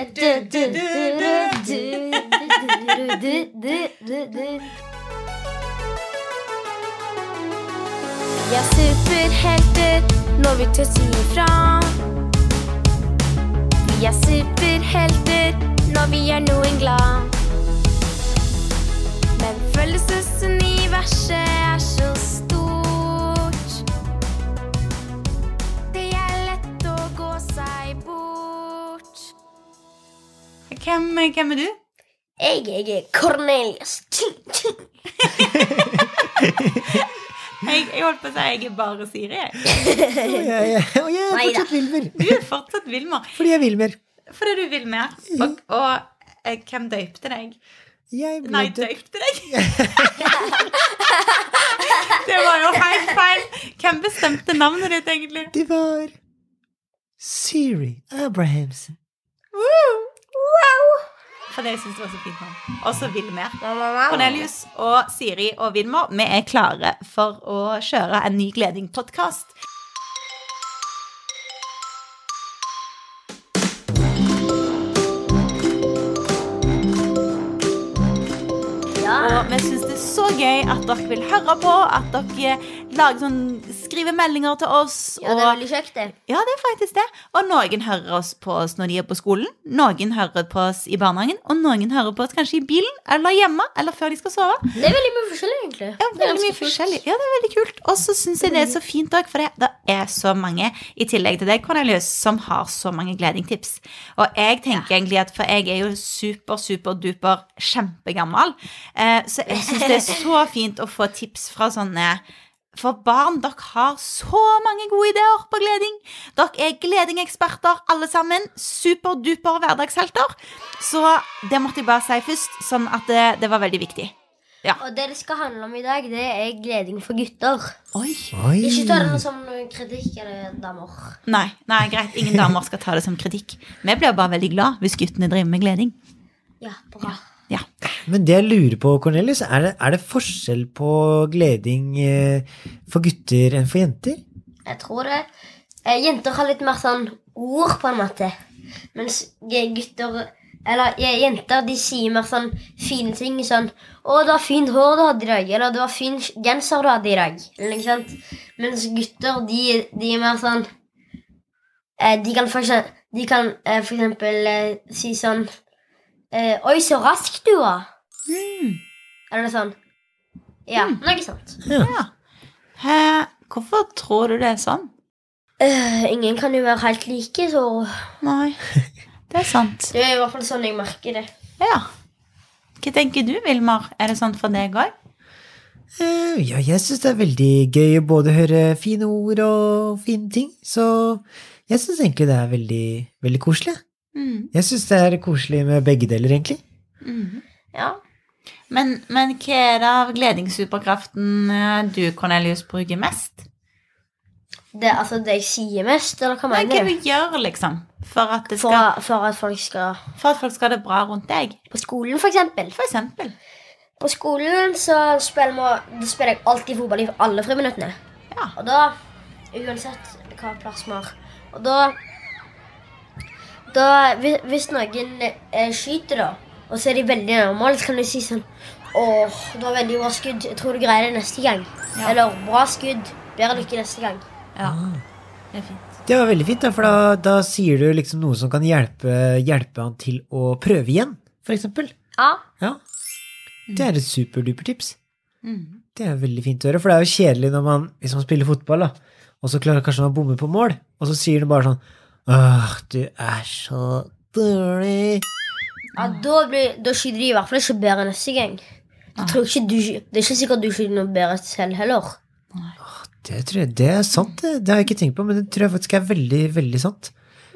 Vi er superhelter når vi tør si ifra. Vi er superhelter når vi gjør noen glad. Men følelsesuniverset er så stort. Hvem, hvem er du? Jeg, jeg er Cornelius. Jeg, jeg holdt på å si jeg er bare Siri. jeg. Og jeg, og jeg er fortsatt Wilmer. Du er fortsatt Wilmer. Fordi jeg er Wilmer. Fordi du er Wilmer. Og, og eh, hvem døypte deg? Jeg ble Nei, døypte deg? det var jo helt feil. Hvem bestemte navnet ditt, egentlig? Det var Siri Abrahamsen. For det syns jeg var så fint navn. Og så Vilmer. Cornelius og Siri og Vilmer vi er klare for å kjøre en ny Gleding-podkast. Og vi syns det er så gøy at dere vil høre på, at dere lager sånn, skriver meldinger til oss. Ja, det er veldig kjekt, det. Ja, det er faktisk det. Og noen hører oss på oss når de er på skolen, noen hører på oss i barnehagen, og noen hører på oss kanskje i bilen eller hjemme eller før de skal sove. Det er veldig mye forskjellig, egentlig. Ja, Det er veldig mye kult. forskjellig. Ja, det er veldig kult. Og så syns jeg det er så fint òg, for det, det er så mange, i tillegg til deg, Cornelius, som har så mange gledingtips. Og jeg tenker egentlig at for jeg er jo super, super duper kjempegammel, eh, så jeg syns det er så fint å få tips fra sånne for barn, dere har så mange gode ideer på gleding. Dere er gledingeksperter alle sammen. Superduper hverdagshelter. Så det måtte jeg bare si først, sånn at det, det var veldig viktig. Og det det skal handle om i dag, det er gleding for gutter. Oi. Oi. Ikke ta det som kritikk eller damer. Nei, nei, greit. Ingen damer skal ta det som kritikk. Vi blir bare veldig glad hvis guttene driver med gleding. Ja, bra. Ja. Men det jeg lurer på, Cornelius, er det, er det forskjell på gleding eh, for gutter enn for jenter? Jeg tror det. Eh, jenter har litt mer sånn ord, på en måte. Mens gutter Eller jenter de sier mer sånn fine ting. Sånn 'Å, du har fint hår du hadde i dag.' Eller 'Du har fin genser du hadde i dag.' Eller, ikke sant? Mens gutter, de, de er mer sånn eh, De kan for eksempel, de kan, eh, for eksempel si sånn eh, 'Oi, så rask du var.' Eller noe sånn. Ja, noe sånt. ja. Hæ, hvorfor tror du det er sånn? Uh, ingen kan jo være helt like, så Nei, det er sant. Det er i hvert fall sånn jeg merker det. Ja. Hva tenker du, Vilmar? Er det sånn for deg òg? Uh, ja, jeg syns det er veldig gøy å både høre fine ord og fine ting, så jeg syns egentlig det er veldig, veldig koselig. Mm. Jeg syns det er koselig med begge deler, egentlig. Mm. Ja. Men, men hva er det av gledingssuperkraften eh, du, Cornelius, bruker mest? Det, altså det jeg sier mest, eller hva hva mener du du? gjør, liksom, for at, det For, skal, for at folk skal for at folk skal ha det bra rundt deg? På skolen, for eksempel. For eksempel. På skolen så spiller, vi, da spiller jeg alltid fotball i alle friminuttene. Ja. Og da Uansett hva plass vi har. Og da Da Hvis, hvis noen eh, skyter, da, og så er de veldig nærme, så kan du si sånn Åh, det var veldig bra skudd. Jeg tror du greier det neste gang. Ja. Eller bra skudd. Bedre lykke neste gang. Ja, Ah. det er fint. Det var veldig fint, da, for da, da sier du liksom noe som kan hjelpe, hjelpe han til å prøve igjen, eksempel. Ja. Ja. Det er et superduper tips. Mm. Det er veldig fint å høre, for det er jo kjedelig når man, hvis man spiller fotball, da, og så klarer kanskje man å bomme på mål, og så sier du bare sånn Åh, du er så dårlig. Ja, da, blir, da skyter de i hvert fall ikke bedre neste gang. Jeg tror ikke du, det er ikke sikkert du skyter noe bedre selv heller. Åh, Det, tror jeg, det er sant, det. Det har jeg ikke tenkt på, men det tror jeg faktisk er veldig, veldig sant.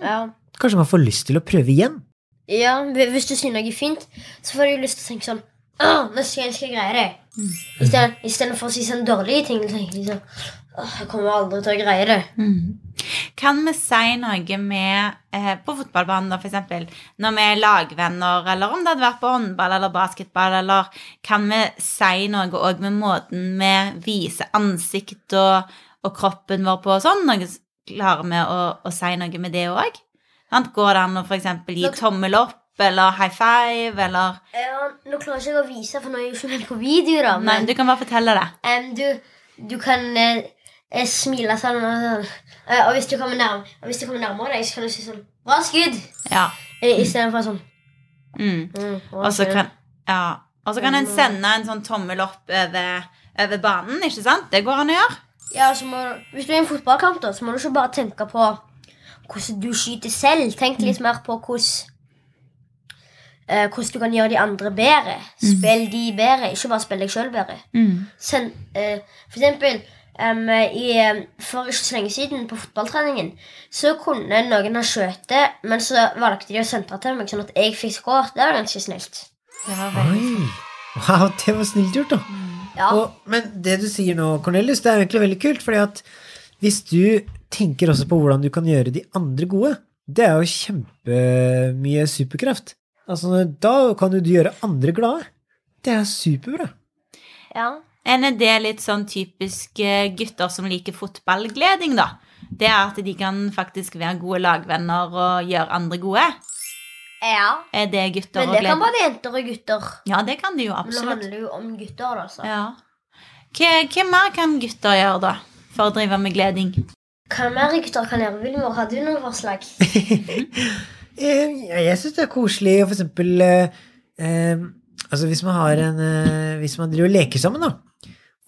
Ja. Kanskje man får lyst til å prøve igjen. ja, Hvis du sier noe fint, så får du lyst til å tenke sånn Åh, neste gang skal jeg greie det. Stedet- Istedenfor å si sånn dårlige ting. Tenker de sånn jeg kommer aldri til å greie det. Mm. Kan vi si noe med eh, På fotballbanen, da, eksempel. Når vi er lagvenner, eller om det hadde vært på håndball eller basketball, eller kan vi si noe òg med måten vi viser ansikt og, og kroppen vår på og sånn? Noe, klarer vi å, å si noe med det òg? Går det an å eksempel gi tommel opp eller high five eller Ja, nå klarer jeg ikke å vise, for nå er jeg jo ikke med på video, da. Nei, du kan bare fortelle det. Um, du, du kan eh, smile sånn, og, sånn. Eh, og hvis du kommer nærm hvis du kommer nærmere deg, så kan du si sånn Bra skudd! Ja. Eh, Istedenfor sånn Mm. mm, Og så kan, ja. Og så kan en sende en sånn tommel opp over, over banen, ikke sant? Det går an å gjøre. Ja, så må, Hvis du er i en fotballkamp, da, så må du ikke bare tenke på hvordan du skyter selv. Tenk litt mer på hvordan eh, hvordan du kan gjøre de andre bedre. Spill de bedre, ikke bare spill deg sjøl bedre. Send, eh, for eksempel em, i, For ikke så lenge siden, på fotballtreningen, så kunne noen ha skjøtt, men så valgte de å sentre til meg, sånn at jeg fikk skåret. Det var ganske snilt. Det var Oi. Wow, det var snilt gjort, da. Ja. Og, men det du sier nå, Cornelius, det er egentlig veldig kult, fordi at hvis du tenker også på hvordan du kan gjøre de andre gode, det er jo kjempemye superkraft. Altså, da kan jo du gjøre andre glade. Det er superbra. ja. En er det litt sånn typisk eh, gutter som liker fotballgleding, da. Det er at de kan faktisk være gode lagvenner og gjøre andre gode. ja. Er det gutter Men det kan både jenter og gutter. Ja, det kan de jo absolutt. Men det handler jo om gutter, da. Så. Ja. Hva, hva mer kan gutter gjøre, da? For å drive med gleding? Hva mer gutter kan gjøre? Vilmor, har du noen forslag? Eh, Jeg syns det er koselig å for eksempel eh, eh, Altså hvis man har en eh, Hvis man driver og leker sammen, da,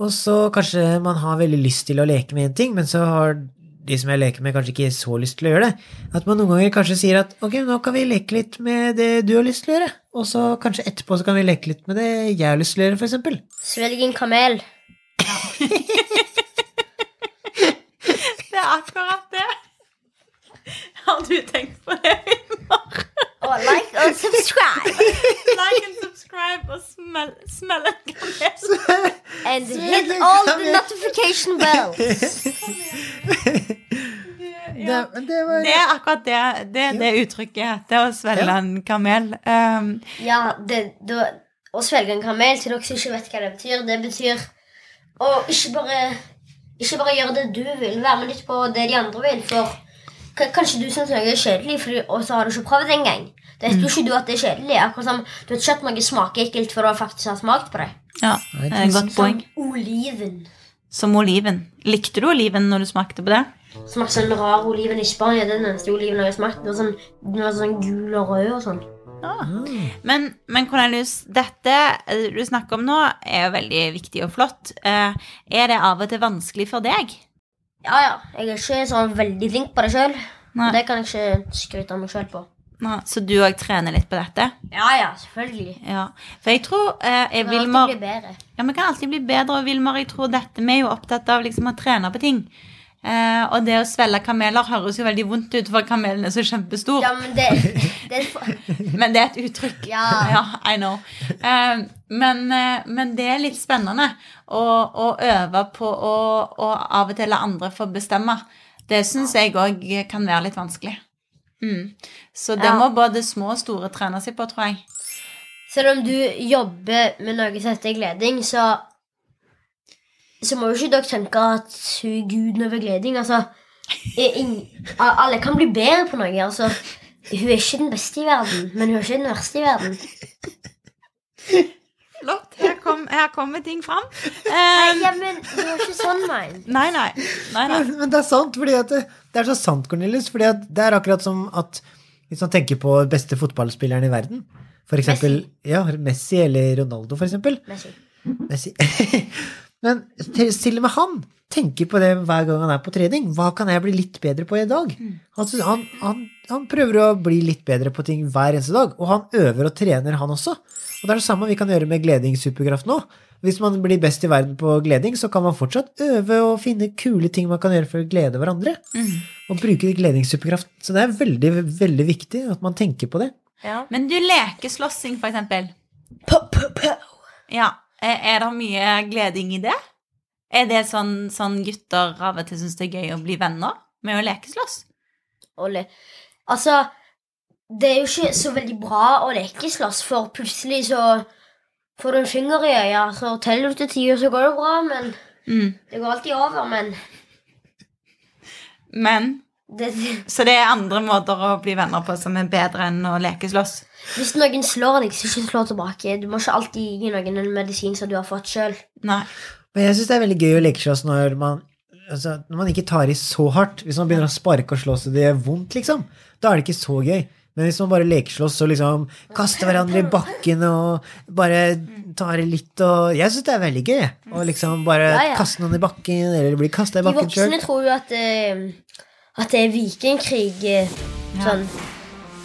og så kanskje man har veldig lyst til å leke med en ting, men så har de som jeg leker med, kanskje ikke så lyst til å gjøre det. At man noen ganger kanskje sier at ok, nå kan vi leke litt med det du har lyst til å gjøre, og så kanskje etterpå så kan vi leke litt med det jeg har lyst til å gjøre, for eksempel. Svelg en kamel. Det er akkurat det. Har du tenkt på det? Vilmar? Og like og subscribe. like and subscribe og smell, smell. And hit all the notification bells. Det, det var Det er akkurat det det, det uttrykket Det å svelge Ja. en kamel. Um, Ja, det, da, å svelge en kamel, til dere som ikke vet hva det betyr, det betyr å ikke bare ikke bare gjøre det du vil, være med litt på det de andre vil. For k kanskje du syns noe er kjedelig, fordi, og så har du ikke prøvd det engang. Det vet jo ikke du at det er kjedelig. Akkurat som Du vet ikke at noe smaker ekkelt før du faktisk har smakt på det. Ja, det er et godt poeng. Oliven. Som oliven. Likte du oliven når du smakte på det? Smakte sånn rar oliven i bare den eneste oliven jeg har smakt. Den var sånn, den var sånn gul og rød og sånn. Men, men Cornelius, dette eh, du snakker om nå, er jo veldig viktig og flott. Eh, er det av og til vanskelig for deg? Ja, ja. Jeg er ikke sånn veldig flink på det sjøl. Det kan jeg ikke skryte av meg sjøl på. Nå, så du òg trener litt på dette? Ja, ja, selvfølgelig. Ja. For jeg tror eh, jeg, vil Vilmar alltid bli bedre. Ja, vi kan alltid bli bedre, og Vilmar, jeg tror dette Vi er jo opptatt av liksom å trene på ting. Eh, og det å svelge kameler høres jo veldig vondt ut, for kamelen er så kjempestor. Ja, men det, det for... Men det er et uttrykk. Ja. I know. Eh, men, eh, men det er litt spennende å, å øve på å å av og til la andre få bestemme. Det syns jeg òg kan være litt vanskelig. Mm. Så det Ja. må både små og store trene seg på, tror jeg. Selv om du jobber med noe som heter gleding, så Så må jo ikke dere tenke at guden over gleding. Altså, ingen, alle kan bli bedre på noe. Altså, hun er ikke den beste i verden, men hun er ikke den verste i verden. Flott. Her, kom, her kommer ting fram. Nei, Eh, ja, men det var ikke sånn, mein. nei, nei. nei, nei. Men, men det er sant, fordi at det, det er så sant, Cornelius. fordi at det er akkurat som at hvis man tenker på beste fotballspilleren i verden, for eksempel ja, Messi eller Ronaldo, for eksempel. Messi. Messi. Men til og med han tenker på det hver gang han er på trening. Hva kan jeg bli litt bedre på i dag? Han, han, han, han prøver å bli litt bedre på ting hver eneste dag, og han øver og trener, han også. Og det er det samme vi kan gjøre med gledingssuperkraft nå. Hvis man blir best i verden på gleding, så kan man fortsatt øve og finne kule ting man kan gjøre for å glede hverandre. Og bruke gledingssuperkraft. Så det er veldig, veldig viktig at man tenker på det. Ja. Men du leker slåssing, for eksempel. Po, po, po. Ja. Er det mye gleding i det? Er det sånn, sånn gutter av og til syns det er gøy å bli venner med å lekeslåss? Olle. Altså, det er jo ikke så veldig bra å lekeslåss, for plutselig så får du en finger i øya, så teller du til ti, og så går det bra, men Mm. det går alltid over, men Men det, Så det er andre måter å bli venner på som er bedre enn å lekeslåss? Hvis noen slår deg, så ikke slå tilbake. Du må ikke alltid gi noen en medisin som du har fått sjøl. Men jeg syns det er veldig gøy å lekeslåss når man altså, Når man ikke tar i så hardt. Hvis man begynner å sparke og slå så det gjør vondt, liksom, da er det ikke så gøy. Men hvis man bare lekeslåss og liksom kaster hverandre i bakken og bare tar i litt og Jeg syns det er veldig gøy. Å liksom bare Ja, ja. kaste noen i bakken, eller bli kasta i De bakken sjøl. voksne tror jo at, uh, at det er vikingkrig. eh, Sånn.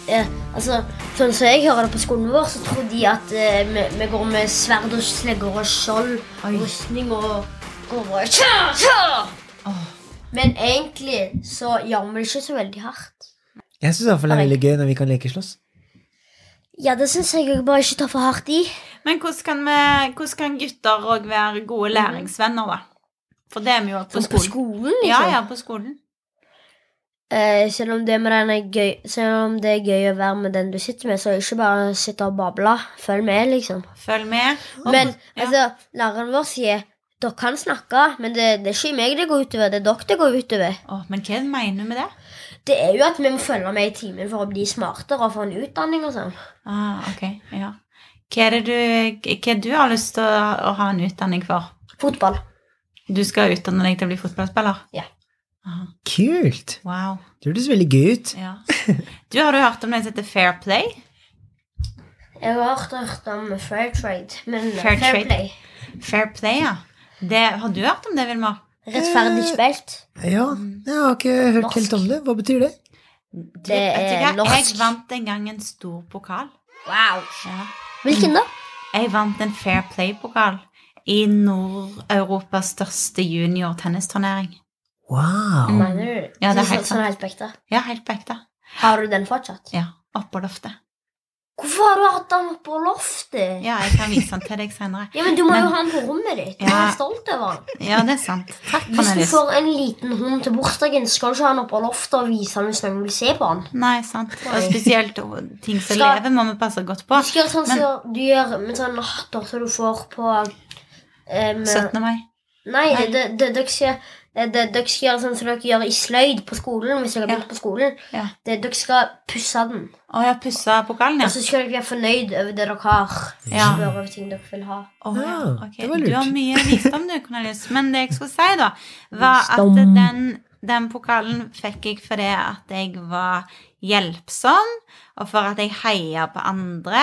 Eh, altså, sånn som jeg hører det på skolen vår, så tror de at uh, vi, vi går med sverd og slegger og skjold og rustning og går og tja, tja. Men egentlig så gjør vi det ikke så veldig hardt. Jeg syns iallfall det er veldig gøy når vi kan lekeslåss. Ja, det syns jeg òg, bare ikke ta for hardt i. Men hvordan kan, vi, hvordan kan gutter òg være gode læringsvenner, da? For det er vi jo på skolen. på skolen. liksom. Ja, ja, på skolen. Eh, selv, om det med den er gøy, selv om det er gøy å være med den du sitter med, så ikke bare sitte og bable. Følg med, liksom. Følg med. Men ja. altså, læreren vår sier dere kan snakke, men det, det er ikke meg det går utover. Det er dere det går utover. Oh, men hva mener du med det? Det er jo at vi må følge med i timen for å bli smartere og få en utdanning og sånn. Ah, ok, ja. Hva er det du, hva du har lyst til å, å ha en utdanning for? Fotball. Du skal utdanne deg til å bli fotballspiller? Ja. Aha. Kult! Wow. Det hørtes veldig gøy ut. Ja. Du, har du hørt om det som heter Fair Play? Jeg har hørt, hørt om fair trade, men Fair fair, trade. play. Fair Play, ja. Det, har du hørt om det, Vilmar? Rettferdig spilt. Ja, jeg har ikke hørt Norsk. helt om det. Hva betyr det? Det er norsk. Jeg vant en gang en stor pokal. Wow. Ja. Hvilken da? Jeg vant en Fair Play-pokal i Nord-Europas største junior-tennisturnering. Wow! Mener du? Ja, det er helt sånn helt på ekte. Ja, helt på ekte. Har du den fortsatt? Ja, oppå loftet. Hvorfor har du hatt den på loftet? Ja, jeg kan vise den til deg senere. Ja, men Du må Men- jo ha den på rommet ditt. Ja. er stolt over den. Ja, det er sant. Takk, Hvis du får en liten hund til bursdagen, skal du ikke ha opp på loftet og vise den hvis noen vil se på den. Nei, sant. Og spesielt ting som Skal- lever, må vi passe godt på. Du skal gjøre sånn Men- som du gjør med sånne hatter som du får på um, 17. mai. Nei, Nei. det- det- dere skal, dere skal gjøre sånn som dere gjør i sløyd på skolen. Hvis dere har Ja. begynt på skolen Ja. det, Dere skal pusse den. Å, jeg pusse pokalen, ja. Og så skal dere være fornøyd over det dere har. Ja. Spørre over ting dere vil ha. Å, ja. okay. det var lurt. Du har mye visdom, du, Cornelius. Men det jeg skulle si, da, var at den, den pokalen fikk jeg fordi at jeg var hjelpsom, og for at jeg heia på andre,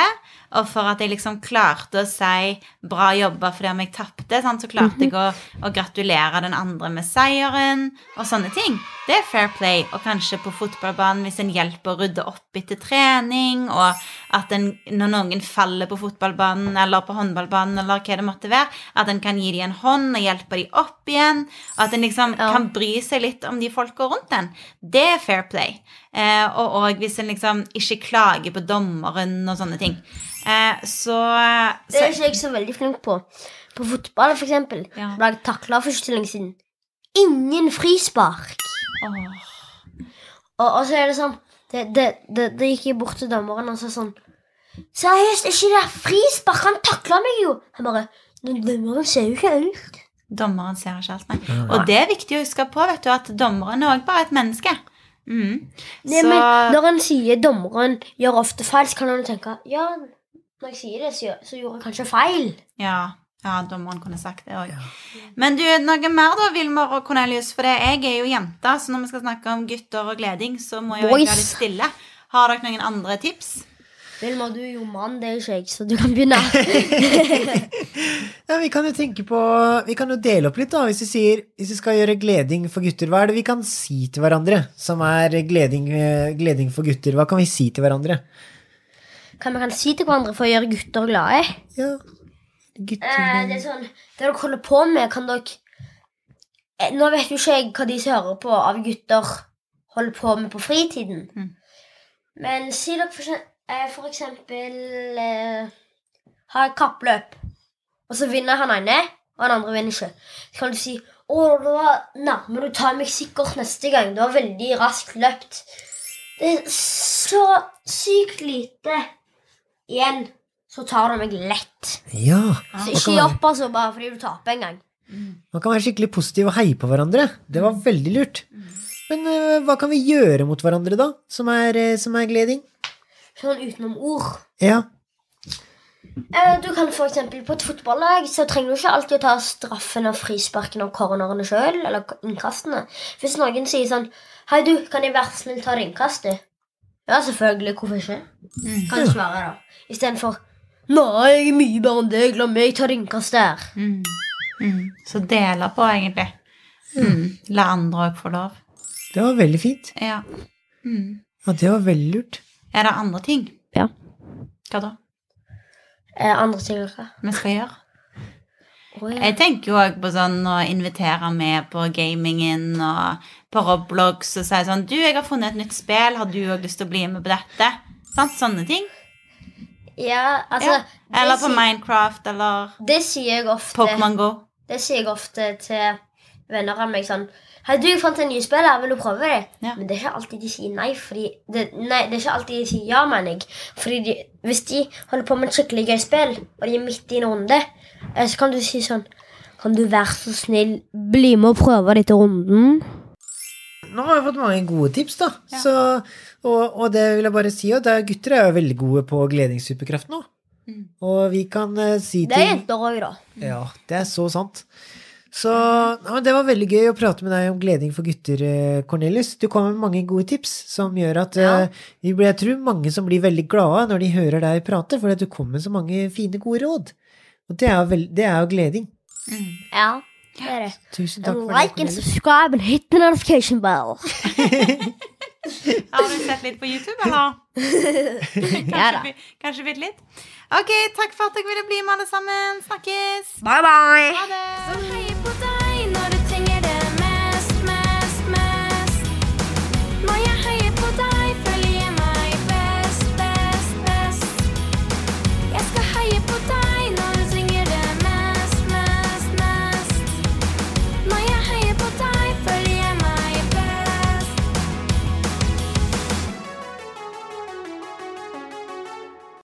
og for at jeg liksom klarte å si 'bra jobba' fordi om jeg tapte, så klarte jeg å, å gratulere den andre med seieren, og sånne ting. Det er fair play, og kanskje på fotballbanen hvis en hjelper å rydde opp etter trening, og at en, når noen faller på fotballbanen eller på håndballbanen, eller hva det måtte være, at en kan gi dem en hånd og hjelpe dem opp igjen, og at en liksom Ja. kan bry seg litt om de folka rundt en. Det er fair play. Eh, og, og hvis en liksom ikke klager på dommeren og sånne ting. Eh, så, Det er så ikke jeg så veldig flink på. På fotball, for eksempel, Ja. ble jeg takla for ikke så lenge siden. Ingen frispark. åh, Og, og så er det sånn Det, det, det, det gikk jeg bort til dommeren og sa sånn Seriøst, er ikke det frispark? Han takla meg jo! Han bare Dommeren ser jo ikke ut. Dommeren ser ikke alt, nei. Og det er viktig å huske på, vet du, at dommeren er òg bare et menneske. Mm. Nei, Så- men når han sier dommeren gjør ofte feil, så kan han jo tenke Ja, når jeg sier det, så, gjør- så gjorde jeg kanskje feil. Ja, ja, dommeren kunne sagt det òg. Men du, noe mer da, Vilmar og Cornelius? For det, jeg er jo jente, så når vi skal snakke om gutter og gleding, så må jeg jo være litt stille. Har dere noen andre tips? Vilmar, du er jo mann, det er ikke jeg, så du kan begynne. Ja, vi kan jo tenke på Vi kan jo dele opp litt, da. Hvis vi, sier, hvis vi skal gjøre gleding for gutter, hva er det vi kan si til hverandre som er gleding, gleding for gutter? Hva kan vi si til hverandre? Hva vi kan si til hverandre for å gjøre gutter glade? Ja, gutter Eh, det er sånn Det dere holder på med, kan dere eh, Nå vet jo ikke jeg hva de som hører på av gutter, holder på med på fritiden. Mm. Men si dere for, eksem- eh, for eksempel eh, har et kappløp, og så vinner han ene, og han andre vinner ikke. Så kan du si 'Å, det var nærme. Du tar meg sikkert neste gang. Du har veldig raskt løpt.' Det er så sykt lite igjen. Så tar du meg lett. Ja. Så ikke gi opp altså bare fordi du taper en gang. Man kan være skikkelig positiv og heie på hverandre. Det var veldig lurt. Men eh, hva kan vi gjøre mot hverandre, da, som er, eh, som er gleding? Sånn utenom ord. Ja. Eh, Du kan for eksempel På et fotballag så trenger du ikke alltid å ta straffen og frisparken og cornerne sjøl, eller innkastene. Hvis noen sier sånn Hei, du, kan jeg være snill ta det innkastet? Ja, selvfølgelig. Hvorfor ikke? Kan du svare, da. Istedenfor Nei, jeg er mye bedre enn deg. La meg ta det innkastet her. Mm. Mm. Så deler på, egentlig. Mm. La andre òg få lov. Det var veldig fint. Ja. Mm. Ja, det var veldig lurt. Er det andre ting? Ja. Hva da? Eh, andre ting dere? Vi skal gjøre? Oh, ja. Jeg tenker jo òg på sånn å invitere med på gamingen og på Roblox og si sånn Du, jeg har funnet et nytt spill. Har du òg lyst til å bli med på dette? Sant? Sånne ting. ja, altså Ja. Eller på sier- Minecraft eller Det sier jeg ofte Pokémon Go. Det sier jeg ofte til venner av meg sånn Hei, du, jeg fant en ny spill her, vil du prøve det? Ja. Men det er ikke alltid de sier nei, fordi det, Nei, det er ikke alltid de sier ja, mener jeg. Fordi de, hvis de holder på med et skikkelig gøy spill, og de er midt i en runde, eh, så kan du si sånn Kan du være så snill, bli med og prøve dette runden? Nå har jeg fått mange gode tips, da. Ja. Så, og, og det vil jeg bare si, og det er, gutter er jo veldig gode på gledingssuperkraft nå. Mm. Og vi kan uh, si Det er jenter òg, da. Ja, det er så sant. Så ja, Det var veldig gøy å prate med deg om gleding for gutter, eh, Cornelius. Du kom med mange gode tips som gjør at Ja. uh, jeg tror mange som blir veldig glade når de hører deg prate, fordi at du kom med så mange fine, gode råd. Og det er jo, veld, det er jo gleding. Mm. Ja, det er det. Tusen takk for Like det. and subscribe and hit the notification bell. Har du sett litt på YouTube, eller? Kanskje, kanskje bitte litt? Ok, takk for at dere ville bli med, alle sammen. Snakkes. Bye, bye. Ha det.